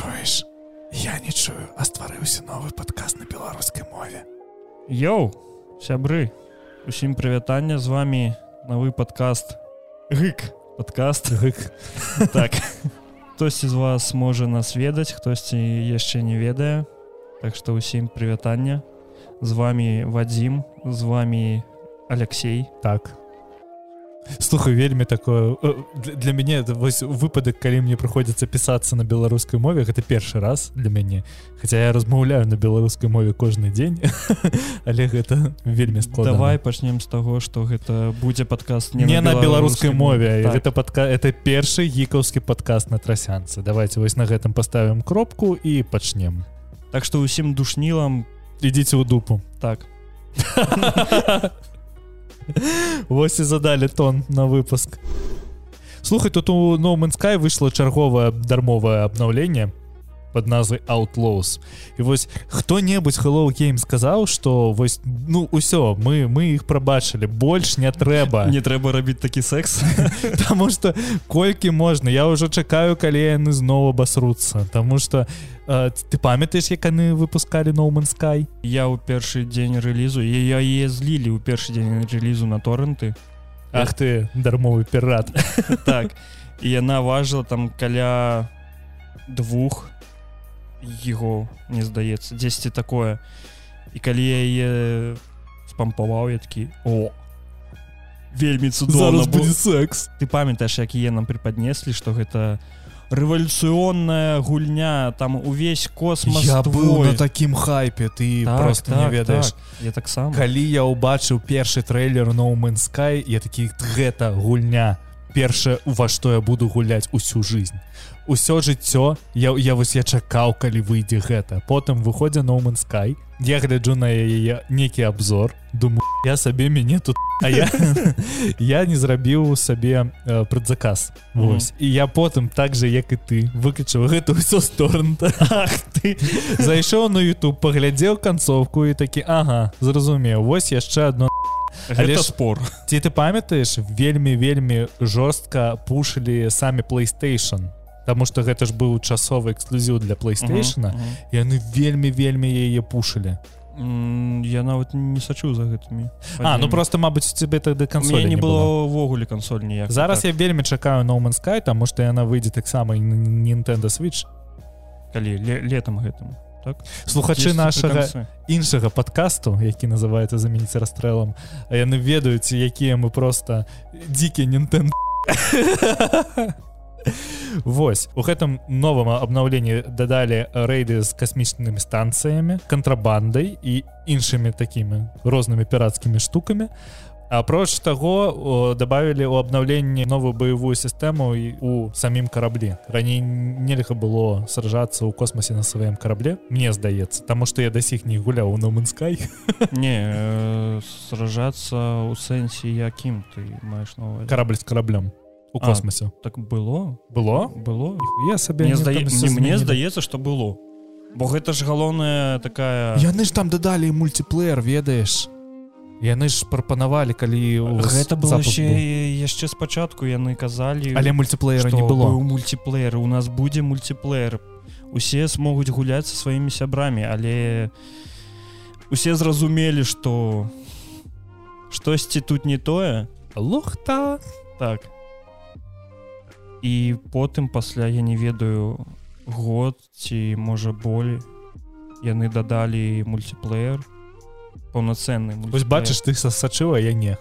чуеш я не чую а стварыўся новы падказ на беларускай мове Йоу сябры усім прывітання з вами новы падкаст гык подкаст. Гык так. Хтосьці з вас можа нас ведаць хтосьці яшчэ не ведае так што ўсім прывітання з вами вадзім з вами Алексей. Так слухай вельмі такое э, для, мяне это вось выпадак калі мне прыходзіцца пісацца на беларускай мове гэта першы раз для мяне хотя я размаўляю на беларускай мове кожны дзень але гэта вельмі складана. давай пачнем з таго что гэта будзе падкаст не, не на беларускай мове. так. гэта падка это першы гікаўскі падкаст на трасянцы давайте вось на гэтым поставим кропку і пачнем так что усім душнілам ідзіце ў дупу. Так Вось і задалі тон на выпуск. Слухай, тут у Ноуменскай выйшло чарговае дармовае абнаўленне под назвай Outlaws. І вось хто-небудзь Hello Game сказаў, што вось ну ўсё мы мы іх прабачылі больш не трэба не трэба рабіць такі секс. Таму што колькі можна я ўжо чакаю калі яны зноў абасруцца Таму што ты памятаеш як яны выпускалі Ноумен Sky? Я ў першы дзень рэлізу я е злілі ў першы дзень рэлізу на торренты. Ах ты дармовы пірат так і яна важыла там каля двух его не здаецца дзесьці такое і калі я яе спампаваў я такі о вельмі цудоўна будзе секс ты памятаеш якія нам прыпаднеслі што гэта рэвалюцыённая гульня там увесь космос я быў на такім хайпе ты так, просто так, не ведаеш так. я таксама калі я ўбачыў першы трейлер ноумен sky я такі гэта гульня першае ува што я буду гуляць усю жизнь. Усё жыццё я я вось я чакаў калі выйдзе гэта. Потым выходзя ноумен sky я гляджу на яе некі обзор думаю я сабе мяне тут а я я не зрабіў сабе э, прадзаказ Вось. І я потым так же як і ты выключыў гэта ўсё сторон ты! Зайшоў на YouTube паглядзеў канцовку і такі ага зразумеў вось яшчэ одно але спор. ці ты памятаеш вельмі вельмі жорстка пушылі самі playstation? Таму что гэта ж быў часовы эксклюзіў для playstation -huh, -huh. яны вельмі вельмі яе пушылі я нават не сачу за гэтымі А ну просто Мабыць тебе тады кансоль не было ўвогуле кансоль ніяк. Зараз так. я вельмі чакаю ноумен sky таму что яна выйдзе таксама Nintendo switch. Калі ле летом гэтым так. Слухачы нашага іншага подкасту які называется заменіць расстрэлам А яны ведаюць якія мы просто дзікі Nintendo Вось. У гэтым новым абнаўленні дадалі рэйды з касмічнымі станцыямі кантрабандай і іншымі такімі рознымі пірацкімі штукамі апроч таго добавілі ў абнаўленні новую баявую сістэму і у самім караблі раней нельга было сражацца ў космосе на сваім карабле мне здаецца таму што я да сіх не гуляў у номанскай не э, сражацца ў сэнсе якім ты маеш новы карабль з караблем у космосе. так было? Было? Было? Я сабе не зда... мне здаецца что было. Бо гэта ж галоўная такая яны ж там дадалі мультиплеер ведаеш яны ж прапанавалі калі гэта было яшчэ яшчэ спачатку яны казалі але мультиплеера не было у мультиплеер у нас будзе мультиплеер. Усе смогуць гуляць со сваімі сябрамі але усе зразумелі что штосьці тут не тое. Лухта. Так. І потым пасля я не ведаю год ці можа болей яны дадалі мультиплеер паўнацэнны вось бачыш ты сасачыла я не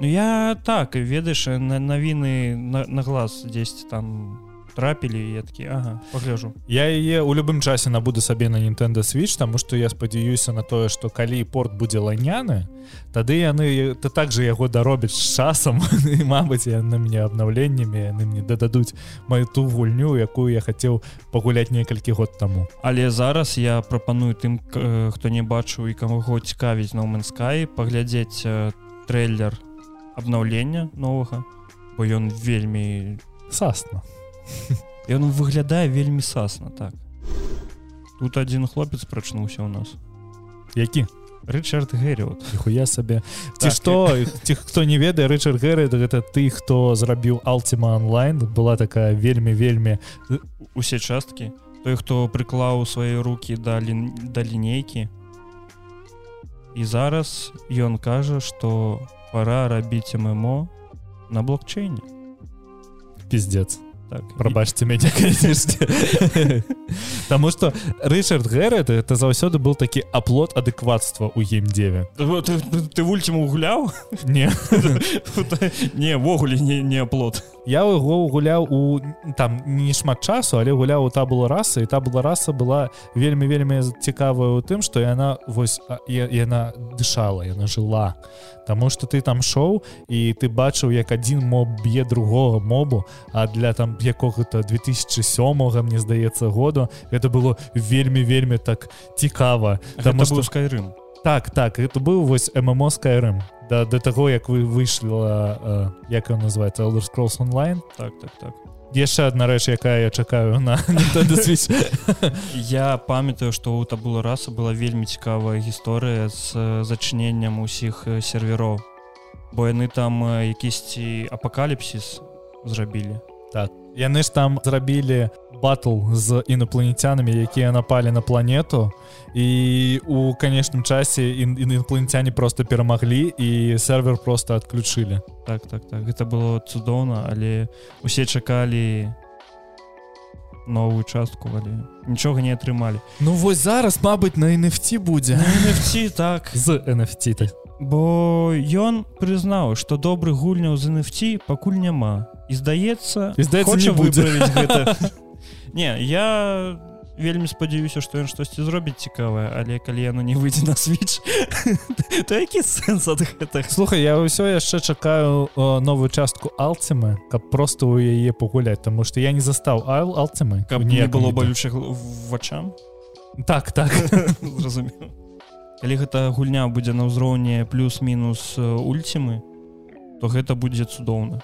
Ну я так ведаеш на навіны на, на глаз 10 там трапілі я такі ага, пагляжу я яе у любым часе набуду сабе на Nintendo switch тому что я спадзяюся на тое что калі порт будзе ланяны тады яны ты также яго даробяць з часам Мабыць я на мяне абнаўленнямі яны мне дададуць маю ту гульню якую я хацеў пагуляць некалькі год таму. Але зараз я прапаную тым хто не бачыў і камуго цікавіць ноуменскай паглядзець трейлер абнаўлення новага бо ён вельмі сасна ён выглядае вельмі сасна так. Тут один хлопец прачнуўся у нас. Які? Рычард гэрриот хуя сабе ці што ці хто не ведае рычард гэры гэта ты хто зрабіў алтима онлайн была такая вельмі вельмі усе часткі той хто прыклаў свае руки да лін... да лінейкі і зараз ён кажа что пора рабіць ММО на блокчейне. Пиздец так прабачце мяне. Таму что Рчард Гэрэт это заўсёды был такі аплот адэкватства ў геймдзеве і... ты, вульціму гуляў не. Невогуле не не аплот я яго гуляў у там не шмат часу але гуляў у табула раса і табула раса была вельмі вельмі цікавая у тым што яна вось яна дышала яна жыла. Таму что ты там шоу і ты бачыў як адзін моб б'е другого мобу а для там якога-то 2007 мне здаецца году. Это было вельмі вельмі так цікава там что скайрым. Так так это быў вось ммо скайрым. Да до таго як вы выйшла э, як ён называется Elder Scrolls онлайн так так так. Яшчэ одна рэч якая я чакаю на я памятаю что у табула раса была вельмі цікавая гісторыя з зачыненнем усіх серверов бо яны там якісьці апакаліпсіс зрабілі. Так яны ж там зрабілі батл з інопланетянамі якія напалі на планету. І у канечным часе інопланетяне просто перамаглі і сервер просто адключылі. Так так так. Гэта было цудоўна але усе чакалі новую частку але нічога не атрымалі. Ну вось зараз мабыць на NFT будзе. NFT так. З NFT так бо ён прызнаў што добрых гульняў з NFT пакуль няма і здаецца здаецца выправіць гэта не я вельмі спадзяюся што ён штосьці зробіць цікавае але калі яно не выйдзе на switch то які сэнс ад гэтых слухай я ўсё яшчэ чакаю новую частку алцемы каб просто ў яе пагуляць тому что я не застаў айл алцемы каб не было балючых вачам так так. Зразумею калі гэта гульня будзе на ўзроўні плюс-мінус ульцімы то гэта будзе цудоўна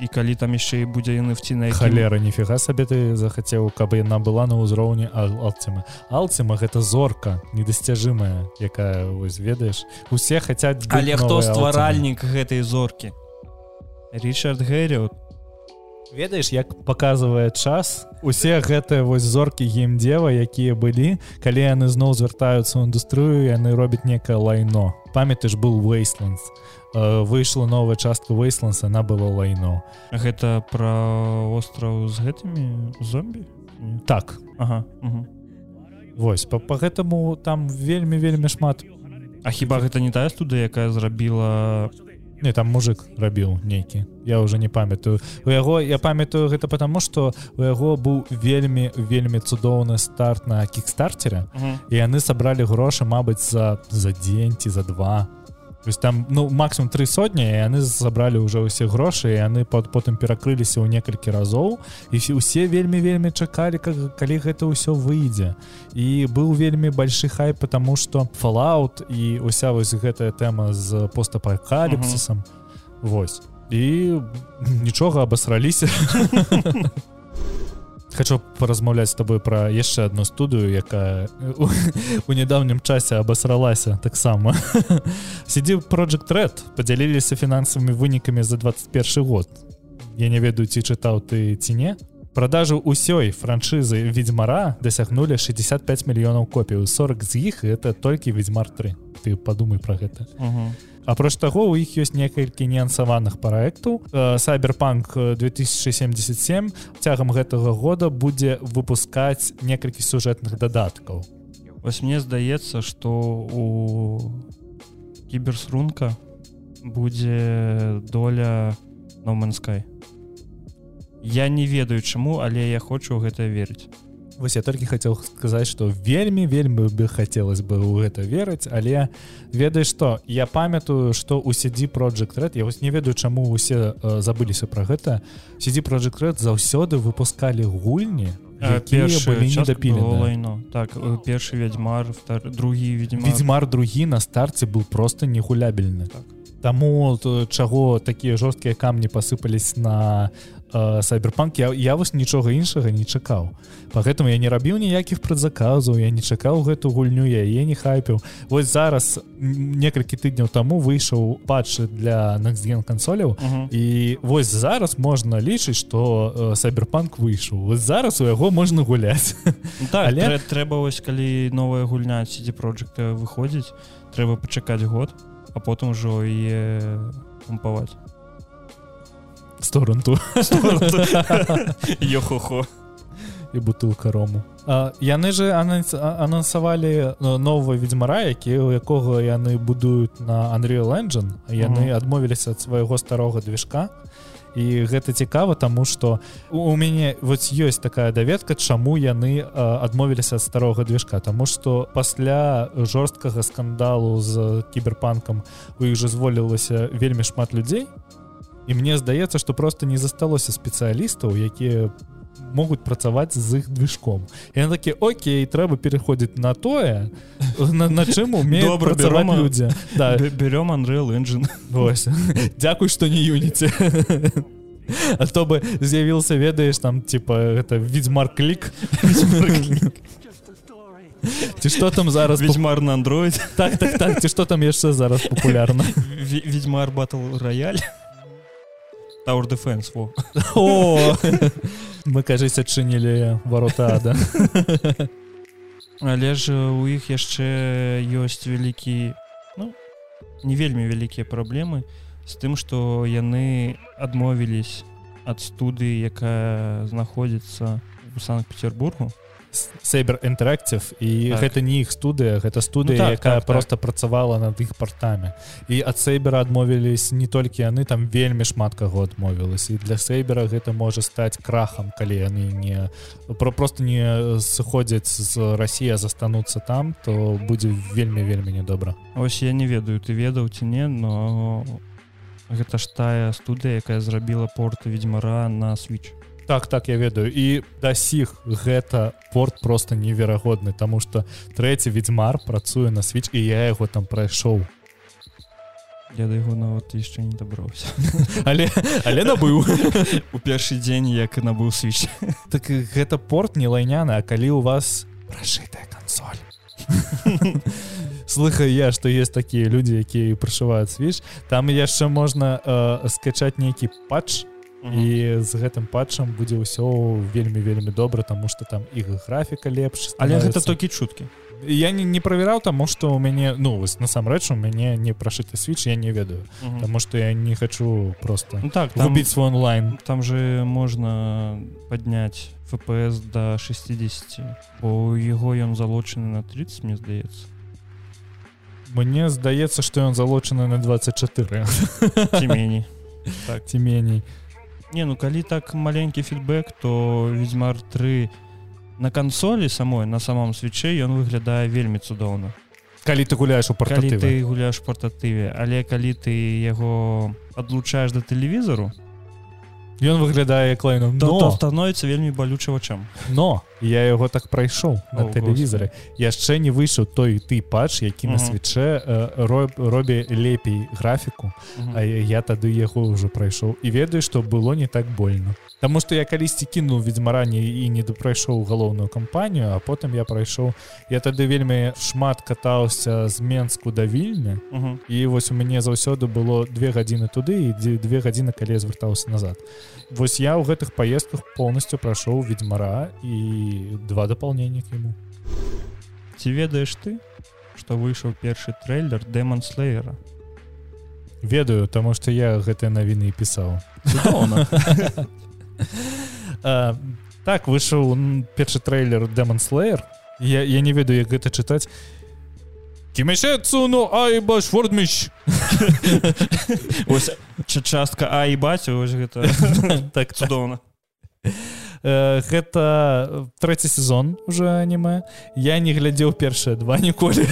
і калі там яшчэ і будзе яны вціна халера ніфіга сабе ты захацеў каб яна была на ўзроўні алцема алцема гэта зорка недасцяжымая якая вось ведаеш усе хацяць але хто стваральнік гэтай зоркі? Рчард Гэрриот ведаеш як показывае час усе гэтыя вось зоркі геймдзева якія былі калі яны зноў звяртаюцца ў індустрыю яны робяць некае лайно. Памятаеш был вейсланд выйшла новая частка вейсланса она было лайно. Гэта про остраў з гэтымі? Зомбі? Так. Ага, угу. Вось по, по гэтаму там вельмі вельмі шмат. А хіба гэта не тая студыя якая зрабіла не там мужик рабіў нейкі. Я уже не памятаю. У яго я памятаю гэта потому что у яго быў вельмі вельмі цудоўны старт на кікстартере і яны сабралі грошы Мабыць за за дзень ці за два есть там ну максимум три сотні яны забралі уже ўсе грошы яны под потым перакрыліся ў некалькі разоў і усе вельмі вельмі чакалі как калі гэта ўсё выйдзе. І быў вельмі большы хай потому что фалаут і уся вось гэтая тэма з постапакаліпсісам. Вось. І нічога абасраліся хочу паразмаўляць з тобой пра яшчэ одну студыю якая у нядаўнім часе абасралася таксама. Сидзі project red подзяліліся фінансавымі вынікамі за 21 год. Я не ведаю ці чытаў ты ці не. Продажу ўсёй франшызы ведьзьмара дасягнули 65 мільёнаў копіў 40 з іх это толькі ведьзьмар 3 ты подумай про гэта. Угу. Апроч таго у іх ёсць некалькі неансаваных проектаў сайберпанк 2077 цягам гэтага года будзе выпускаць некалькі сюжэтных дадаткаў вось мне здаецца что у кіберсрунка будзе доля номанскай я не ведаю чаму але я хочу гэта верыць Вось я толькі хацеў сказаць што вельмі вельмі бы хацелось бы ў гэта верыць але ведаеш што я памятаю што у сядзі project red я вось не ведаю чаму усе э, забыліся пра гэта сядзі project red заўсёды выпускалі гульні дапілі так першы вядзьмар другі ведьмар. Другі на старце быў просто негулябельны так. Таму чаго такія жорсткія камні пасыпались на сайберпанк я, я вось нічога іншага не чакаў. Поэтому я не рабіў ніякіх прадзаказаў я не чакаў гэту гульню яе не хайпіў. Вось зараз некалькі тыдняў таму выйшаў патчы для нексген кансоляў. Uh -huh. і вось зараз можна лічыць что сайберпанк выйшаў. Вот зараз у яго можна гуляць. Ну так, але трэба вось калі новая гульня сидзе проекта выходзіць трэба пачакаць год а потым ужо і пампаваць сторонту йохохо. І бутылка рому. А, яны же анансавалі нового ведьмара які у якога яны будуюць на Unreal Engine. Яны адмовіліся ад свайго старога движка. І гэта цікава тому что у мяне вот ёсць такая даведка чаму яны адмовіліся ад старога движка. Тому что пасля жорсткага скандалу з кіберпанкам у іх же зволілася вельмі шмат людзей і мне здаецца что просто не засталося спецыялістаў якія могуць працаваць з іх движком. Я такі Окей трэба пераходзіць на тое на, на чым умею працаваць людзі да. берем Unreal engine. Дякуй что не юніце А то бы з'явіился ведаеш там типа это відзьмар клік ці что там зараз ведьмар на Android. Так так так. Ці что там яшчэ зараз популярна ведьмар батл рояль Tower Defense, во. О! Мы, кажется, адчынілі варота ада. Але ж у іх яшчэ ёсць вялікі ну, не вельмі вялікія праблемы з тым, што яны адмовілись ад студыі, якая знаходзіцца у санкт-петербургу Сейбер інтерактив і так. гэта не іх студыя гэта студыя ну, так, якая так, просто так. працавала над іх партамі і ад сейбера адмовілись не толькі яны там вельмі шмат каго адмовілась і для сейбера гэта можа стаць крахам калі яны не про просто не сыходзяць з Росія застануцца там то будзе вельмі вельмі недобра ось я не ведаю ты ведаў ці не но гэта ж тая студыя якая зрабіла порта ведьмара на switch так так я ведаю. І да сіх гэта порт просто неверагодны тому что трэці ведьмар працуе на свіч і я яго там прайшоў я да яго нават яшчэ не дабраўся але але набыў. У першы дзень як і набыў свіч так гэта порт не лайняны А калі у вас прошитая кансоль слыхаю я что есть такія людзі якія прышываюць свіч там яшчэ можна э, скачаць нейкі патч і з гэтым патчам будзе ўсё вельмі вельмі добра тому что там іх графіка лепш але гэта толькі чуткі. Я не, не правяраў таму что у мяне ну вось насамрэч у мяне не прашыты свіч я не ведаю. Потому что я не хочу просто ну, так убить свой онлайн. там же можна подняць фпс до 60 бо яго ён залучаны на 30 мне здаецца. Мне здаецца что ён залучаны на 24 меней так ці меней Не ну калі так маленькі фідбэк то ведьзьмар 3 на кансолі самой на самом свече ён выглядае вельмі цудоўна калі ты гуляешь у партатыве ты гуляешь партатыве але калі ты яго адлучаеш да тэлевізору Ён выглядае клайном но! становіцца вельмі балюча вачам. Но! Я яго так прайшоў на тэлевізары. Яшчэ не выйшаў той ты патч які на свече роб, робі лепей графіку а я тады яго ўжо прайшоў. І ведаю што было не так больно Таму што я калісьці кінуў ведьзьмаранне і не дапрайшоў галоўную кампанію а потым я прайшоў. Я тады вельмі шмат катаўся з менску да -huh. і вось у мяне заўсёды было две гадзіны туды і дзе две гадзіны калі я звяртаўся назад Вось я ў гэтых паездках полностью прайшоў ведьзьмара і два дапаўнення к ему ці ведаеш ты што выйшаў першы трейлер дэмон слеера ведаю таму што я гэтыя навіны пісаў. Так выйшаў першы трейлер дэмон слеер я, я не ведаю як гэта чытаць кімесецу ну айбаш форміч ось частка а і бацю ось гэта так цудоўна. Гэта трэці сезон уже аніме. Я не глядзеў першыя два ніколі.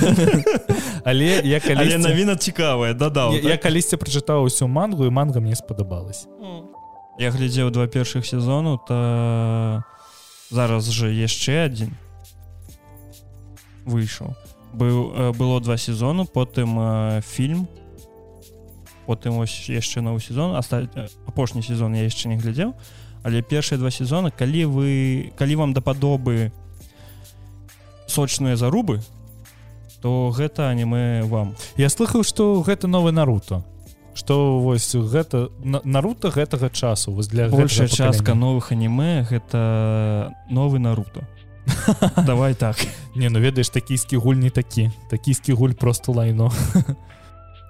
Але я калі навіна цікавая дадаў я калісьці прачытаў усю мангу і манга мне спадабалась. Я глядзеў два першых сезону то зараз же яшчэ адзін. Выйшаў быў было два сезону потым фільм потым ось яшчэ новы сезон астаць апошні сезон я яшчэ не глядзеў але першыя два сезона калі вы калі вам дападобы сочныя зарубы то гэта аніме вам. Я слыхаў что гэта новы наруто что вось гэта наруто гэтага часу вось для большая частка новых аніме гэта новы наруто давай так. Не ну ведаеш такійскі гуль не такі. Такійскі гуль просто лайно.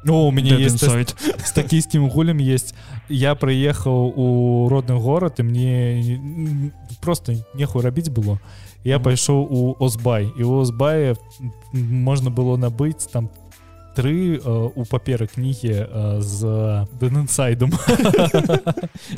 Ну, у мяне есть сайт с такійскім гулем есть. Я прыехаў у родны горад і мне просто нехуй рабіць было. Я пайшоў у озбай і у озбае можна было набыць там тры э, у паперы кнігі э, з дэнсайдом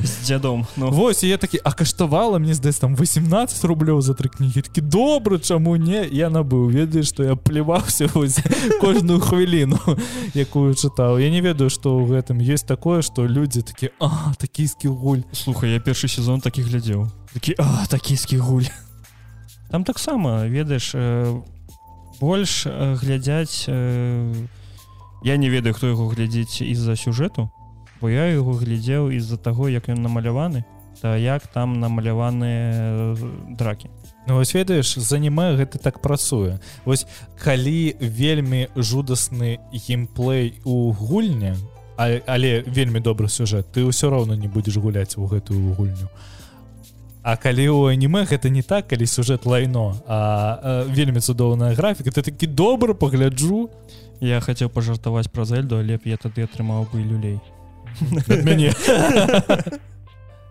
з дзядом Ну. Вось я такі а каштавала мне здаецца там 18 рублёў за тры кнігі такі добра чаму не? Я набыў ведаеш што я плеваўся кожную хвіліну якую чытаў я не ведаю што ў гэтым есть такое што людзі такі а такійскі гуль слухай я першы сезон такі глядзеў такі а такійскі гуль там таксама ведаеш э, больш глядзяць э, я не ведаю хто яго глядзець из-за сюжэту бо я яго глядзеў из-за таго як ён намаляваны та як там намаляваныя дракі. Ну, вось ведаеш заніме гэта так працуе. Вось калі вельмі жудасны геймплей у гульні але вельмі добры сюжэт ты ўсё роўна не будзеш гуляць у гэтую гульню. А калі у аніме гэта не так калі сюжэт лайно а, а вельмі цудоўная графіка ты такі добра пагляджу я хацеў пажартаваць пра зельду але я тады атрымаў бы люлей. Мяне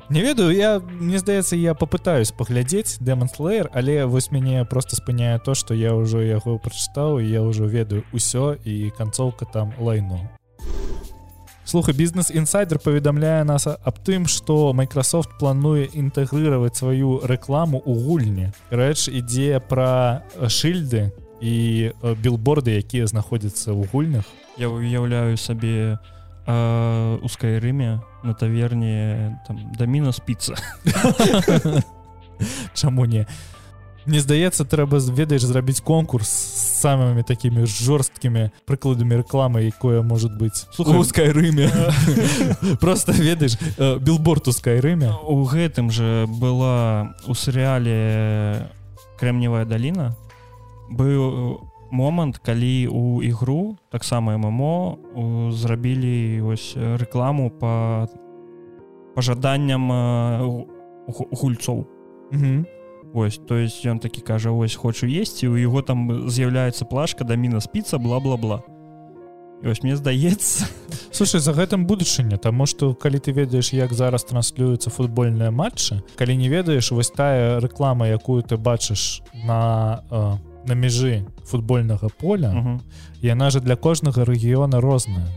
не ведаю я мне здаецца я попытаюсь паглядзець дэмонслеер але вось мяне просто спыняе то что я ўжо яго прачытаў я ўжо ведаю ўсё і канцоўка там лайну слухай бізнес інсайдер паведамляе нас аб тым что Microsoft плануе інтэгрыраваць сваю рэкламу у гульні. Рэч ідзе пра шыльды і билборды якія знаходзяцца ў гульнях я уяўляю сабе у скайрыме на таверне там даміна спіцца Чаму не Мне здаецца трэба ведаеш зрабіць конкурс з самымі такімі жорсткімі прыкладамі рэкламы якое может быть. У скайрыме просто ведаеш билборд у скайрыме у гэтым же была у серыяле крэмневая даліна быў момант калі у ігру таксама ММО зрабілі ось рэкламу по пажаданням гульцоў. Ось то есть ён такі кажа ось хочу есці у яго там з'яўляецца плашка да міна спіца бла-бла-бла. Ось мне здаецца. Слушай за гэтым будучыня таму что калі ты ведаеш як зараз транслююцца футбольныя матчы калі не ведаеш вось тая рэклама якую ты бачыш на на на мяжы футбольнага поля uh -huh. яна же для кожнага рэгіёна розная.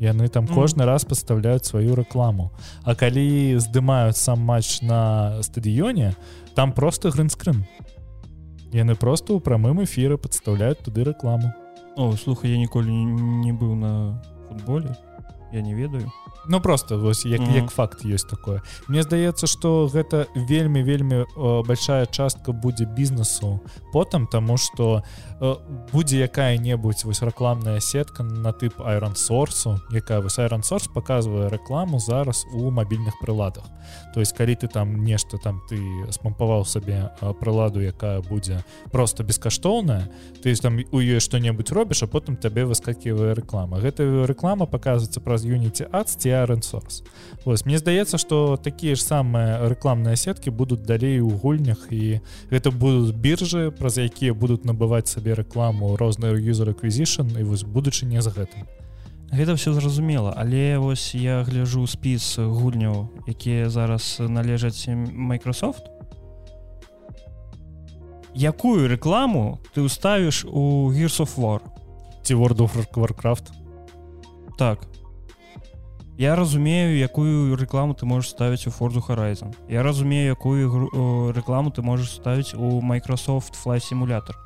Яны там кожны uh -huh. раз пастаўляюць сваю рэкламу. А калі здымаюць сам матч на стадыёне там просто грынскрын. Яны просто ў прамым эфіры падстаўляюць туды рэкламу. О слухай я ніколі не быў на футболе я не ведаю. Ну просто вось як, mm -hmm. як факт есть такое. Мне здаецца что гэта вельмі вельмі большая частка будзе бізнесу. Потым тому что будзе якая-небудзь вось рэкламная сетка на тып iron сорсу якая вось iron сорс показывае рэкламу зараз у мабільных прыладах. То есть калі ты там нешта там ты спампаваў сабе прыладу якая будзе просто бескаштоўная ты там у ёй что-небудзь робіш а потым табе выскакивае рэклама. Гэта рэклама показывается праз юніці адсці source. Вось мне здаецца что такія ж самыя рэкламныя сеткі будуць далей у гульнях і гэта будуць біржы праз якія будуць набываць сабе рэкламу розныя юзер acquisition і вось будучы не за гэтым. Гэта все зразумела але вось я гляжу спіс гульняў якія зараз належаць Microsoft. Якую рэкламу ты ўставіш у Gears of war? Ці world of warcraft. Так Я разумею якую рэкламу ты можешь ставіць у форду Horizon. Я разумею якую рэкламу ты можешь ставіць у Microsoft fly симулятор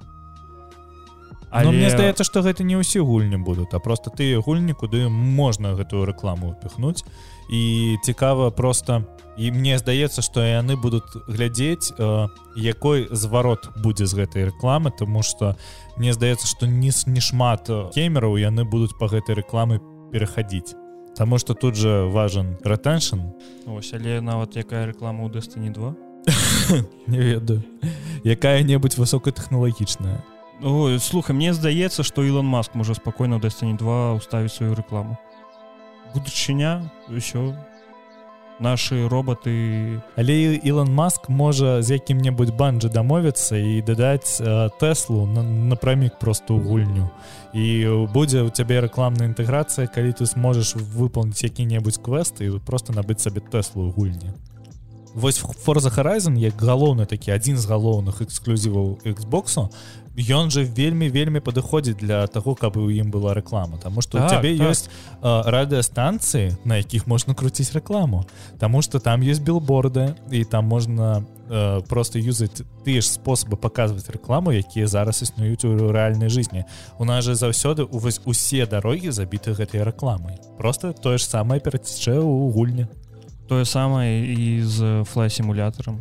Але... мне здаецца что гэта не ўсе гульні будуць а просто ты гульні куды можна гэтую рэкламу піхнуць. І цікава просто і мне здаецца что яны будуць глядзець э, якой зварот будзе з гэтай рэкламы тому что мне здаецца что не не шмат кеймераў яны будуць по гэтай рэкламы пераходить Таму что тут же важен ретеншн ось але нават якая рэклама ў Destiny 2 не ведаю. Якая-небудзь высокатэхналагічная слухай мне здаецца што Ілон Маск можа спакойна ў Destiny 2 уставіць сваю рэкламу будучыня ўсё наши роботы. Але Ілон Маск можа з якім-небудзь банджы дамовіцца і дадаць тэслу на, напрамік просто ў гульню. І будзе у цябе рэкламная інтэграцыя калі ты сможаш выполніць які-небудзь квесты і просто набыць сабе тэслу ў гульні вось форза Horizon як галоўны такі адзін з галоўных эксклюзіваў Xбоксу ён же вельмі вельмі падыходзіць для таго каб у ім была рэклама. Таму что так, цябе так. ёсць радыастанцыі на якіх можна круціць рэкламу. Таму что там есть билборды і там можна э, просто юзаць тыя ж спосабы паказваць рэкламу якія зараз існуюць у рэальнай жизни у нас же заўсёды увось усе дарогі забіты гэтай рэкламай. Просто тое ж самае перацічэ у гульні тое самае і з флай-сімулятарам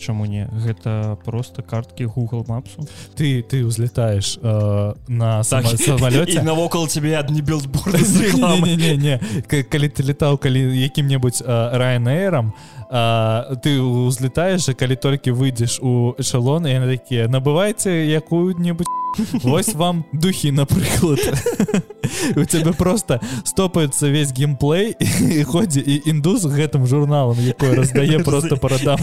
чаму не? Гэта просто карткі Google мапсу ты ты узлетаешь э, на так, самолете навокал тебе адні билдбор не калі ты летаў калі якім-небудзь райнейрам ты узлетаешь калі толькі выйдзеш у эшалон і такія набывайце якую-небудзь Вось вам духі напрыклад у цябе просто стопаецца весь геймплей і ходзе і індус гэтым журналам якой раздае просто парадам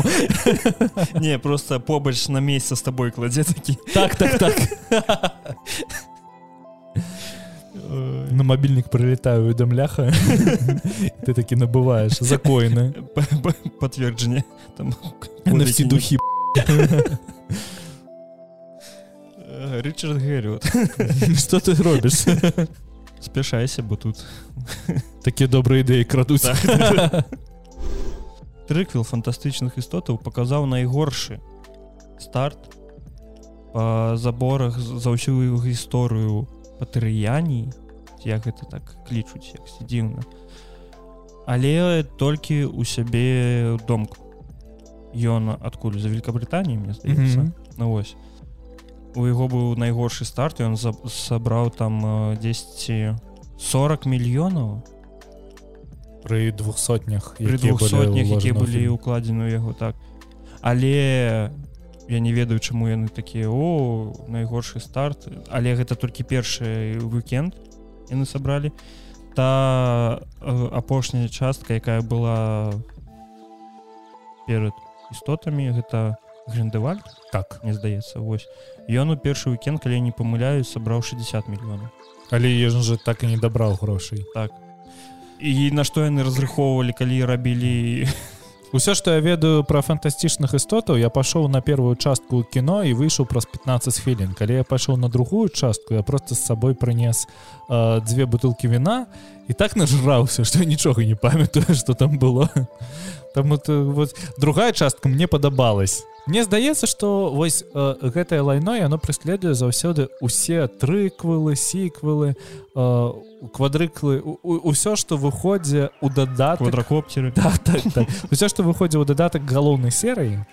не просто побач на месяц с тобой кладзе такі. Так так так. На мабільнік прылетаю уведамляха ты такі набываешь закоены подтверджанне там духі Рчард Гэррю что ты робіш спяшайся бо тут такія добрыя ідэі крадуць трыквіл фантастычных істотаў паказаў найгоршы старт па заборах за ўсю гісторыю патэрыяній як гэта так клічуць як дзіўна. Але толькі у сябе домку ён адкуль? За Вкабрытаніі мне здаецца? Mm -hmm. ну вось у яго быў найгоршы старт ён сабраў там 10 40 мільёнаў пры двух сотнях пры двух сотнях якія былі укладзены яго так. Але я не ведаю чаму яны такія о найгоршы старт але гэта толькі першы выкенд яны сабралі та апошняя частка якая была перад істотамі гэта грандеваль так не здаецца вось. Ён у першы уикенд калі не памыляю сабраў 60 мільёнаў але ежн же так і не дабраў грошай так. І на што яны разрыхоўвалі калі рабілі Усё што я ведаю пра фантастычных істотаў я пашоў на первую частку кіно і выйшаў праз 15 хвілін калі я пайшоў на другую частку я просто з сабой прынес э, дзве бутылкі віна і так нажраўся што нічога не памятаю што там было. Там вот другая частка мне падабалась Мне здаецца что вось э, гэтае лайно яно прыследуе заўсёды усе трыквылы сіквылы э, квадрыклы ўсё что выходзе у дадат квадракоптеры так, так, так. усё что выходзе ў дадатак галоўнай серыі.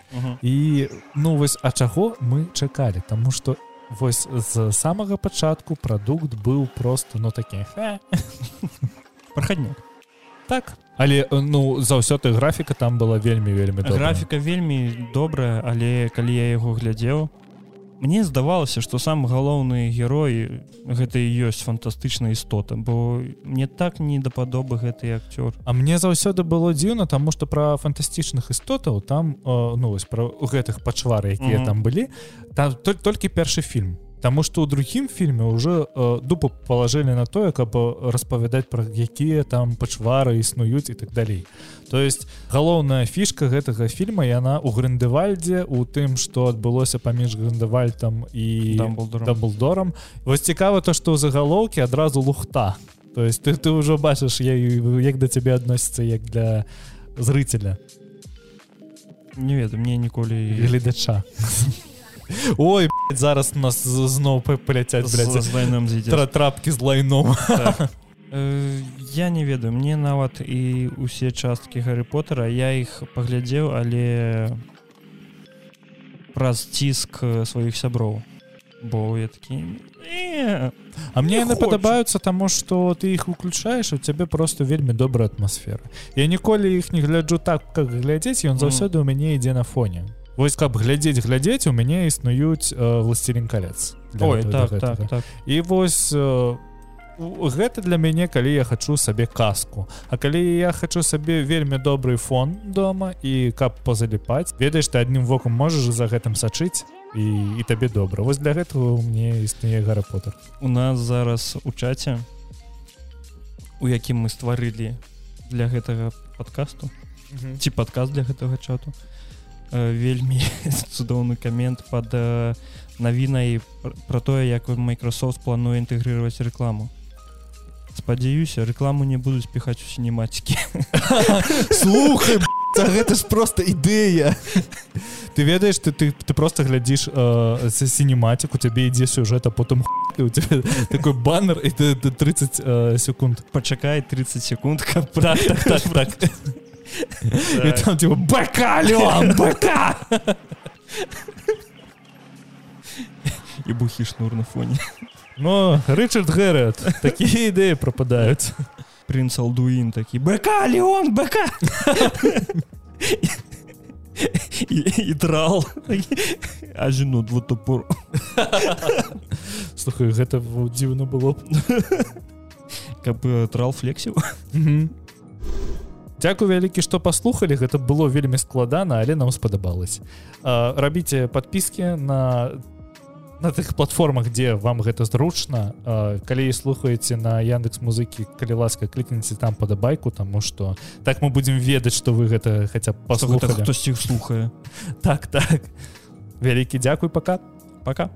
І ну вось а чаго мы чакалі? Тому что вось з самага пачатку прадукт быў просто ну такі праходнік так але э, ну заўсёды графіка там была вельмі вельмі добрая. графіка вельмі добрая але калі я яго глядзеў мне здавалася что сам галоўны герой гэта і ёсць фантастычная істота бо мне так не дападобы гэты акцёр А мне заўсёды было дзіўна тому что пра фантастычных істотаў там э, ну вось пра гэтых пачвары якія mm -hmm. там былі там толькі першы фільм Таму што ў другім фільме уже э, дупу палажылі на тое, каб распавядаць пра якія там пачвары існуюць і так далей. То есть галоўная фішка гэтага фільма яна ў грандевальдзе у тым, што адбылося паміж грандевальтам і даблдорам. Вось цікава то, што ў загалоўкі адразу лухта. То есть ты, ты ўжо бачыш я, як да цябе адносіцца як для зрыцеля. Не ведаю мне ніколі гледача. Ой блядь, зараз у нас зноў паляцяць трапкі з лайном так. я не ведаю мне нават і усе часткі гары потара я іх паглядзеў але праз ціск сваіх сяброў. Бо я такі не А мне Не яны падабаюцца таму што ты іх выключаеш у цябе просто вельмі добрая атмасфера. Я ніколі іх не гляджу так как глядзець ён заўсёды ў мяне ідзе на фоне Вось каб глядзець глядзець у мяне існуюць э, власцелін калец ой гэтага- так для так гэтага. так. І вось э, у- гэта для мяне калі я хачу сабе каску. А калі я хачу сабе вельмі добрый фон дома і каб позаліпаць ведаеш ты адным вокам можаш за гэтым сачыць і, і табе добра. Вось для гэтага мне існуе гара поттер. У нас зараз у чаце у якім мы стварылі для гэтага подкасту ці падказ для гэтага чату э, вельмі цудоўны камент под э, навінай пр- про тое як Microsoft плануе інтэгрировать рекламу спадзяюся рекламу не будуць піхаць у сінематикі слухай гэта ж просто ідэя. Ты ведаеш ты ты, ты просто глядзіш э, сінематик у цябе ідзе сюжэт а потым у тебя такой баннер і ты, ты 30 э, секунд. Пачакай 30 секунд каб так так так. так Так. там типа бака Леон бака і бухі шнур на фоне. Ну Рычард Гэррет такія ідэі прападаюць принц алдуін такі БК Леон БК і, і трал. Ажну двутопор слухай гэта в- дзіўна было б. Каб э, трал флексіў Дзякуй вялікі што паслухалі. Гэта было вельмі складана але нам спадабалось рабіце подпіски на на тых платформах дзе вам гэта зручна. Калі слухаеце на Яндекс музыкі калі ласка клікніце там падабайку таму што так мы будзем ведаць што вы гэта хаця б гэта паслухали хтось іх слухае. Так так. Вялікі дзякуй пока пока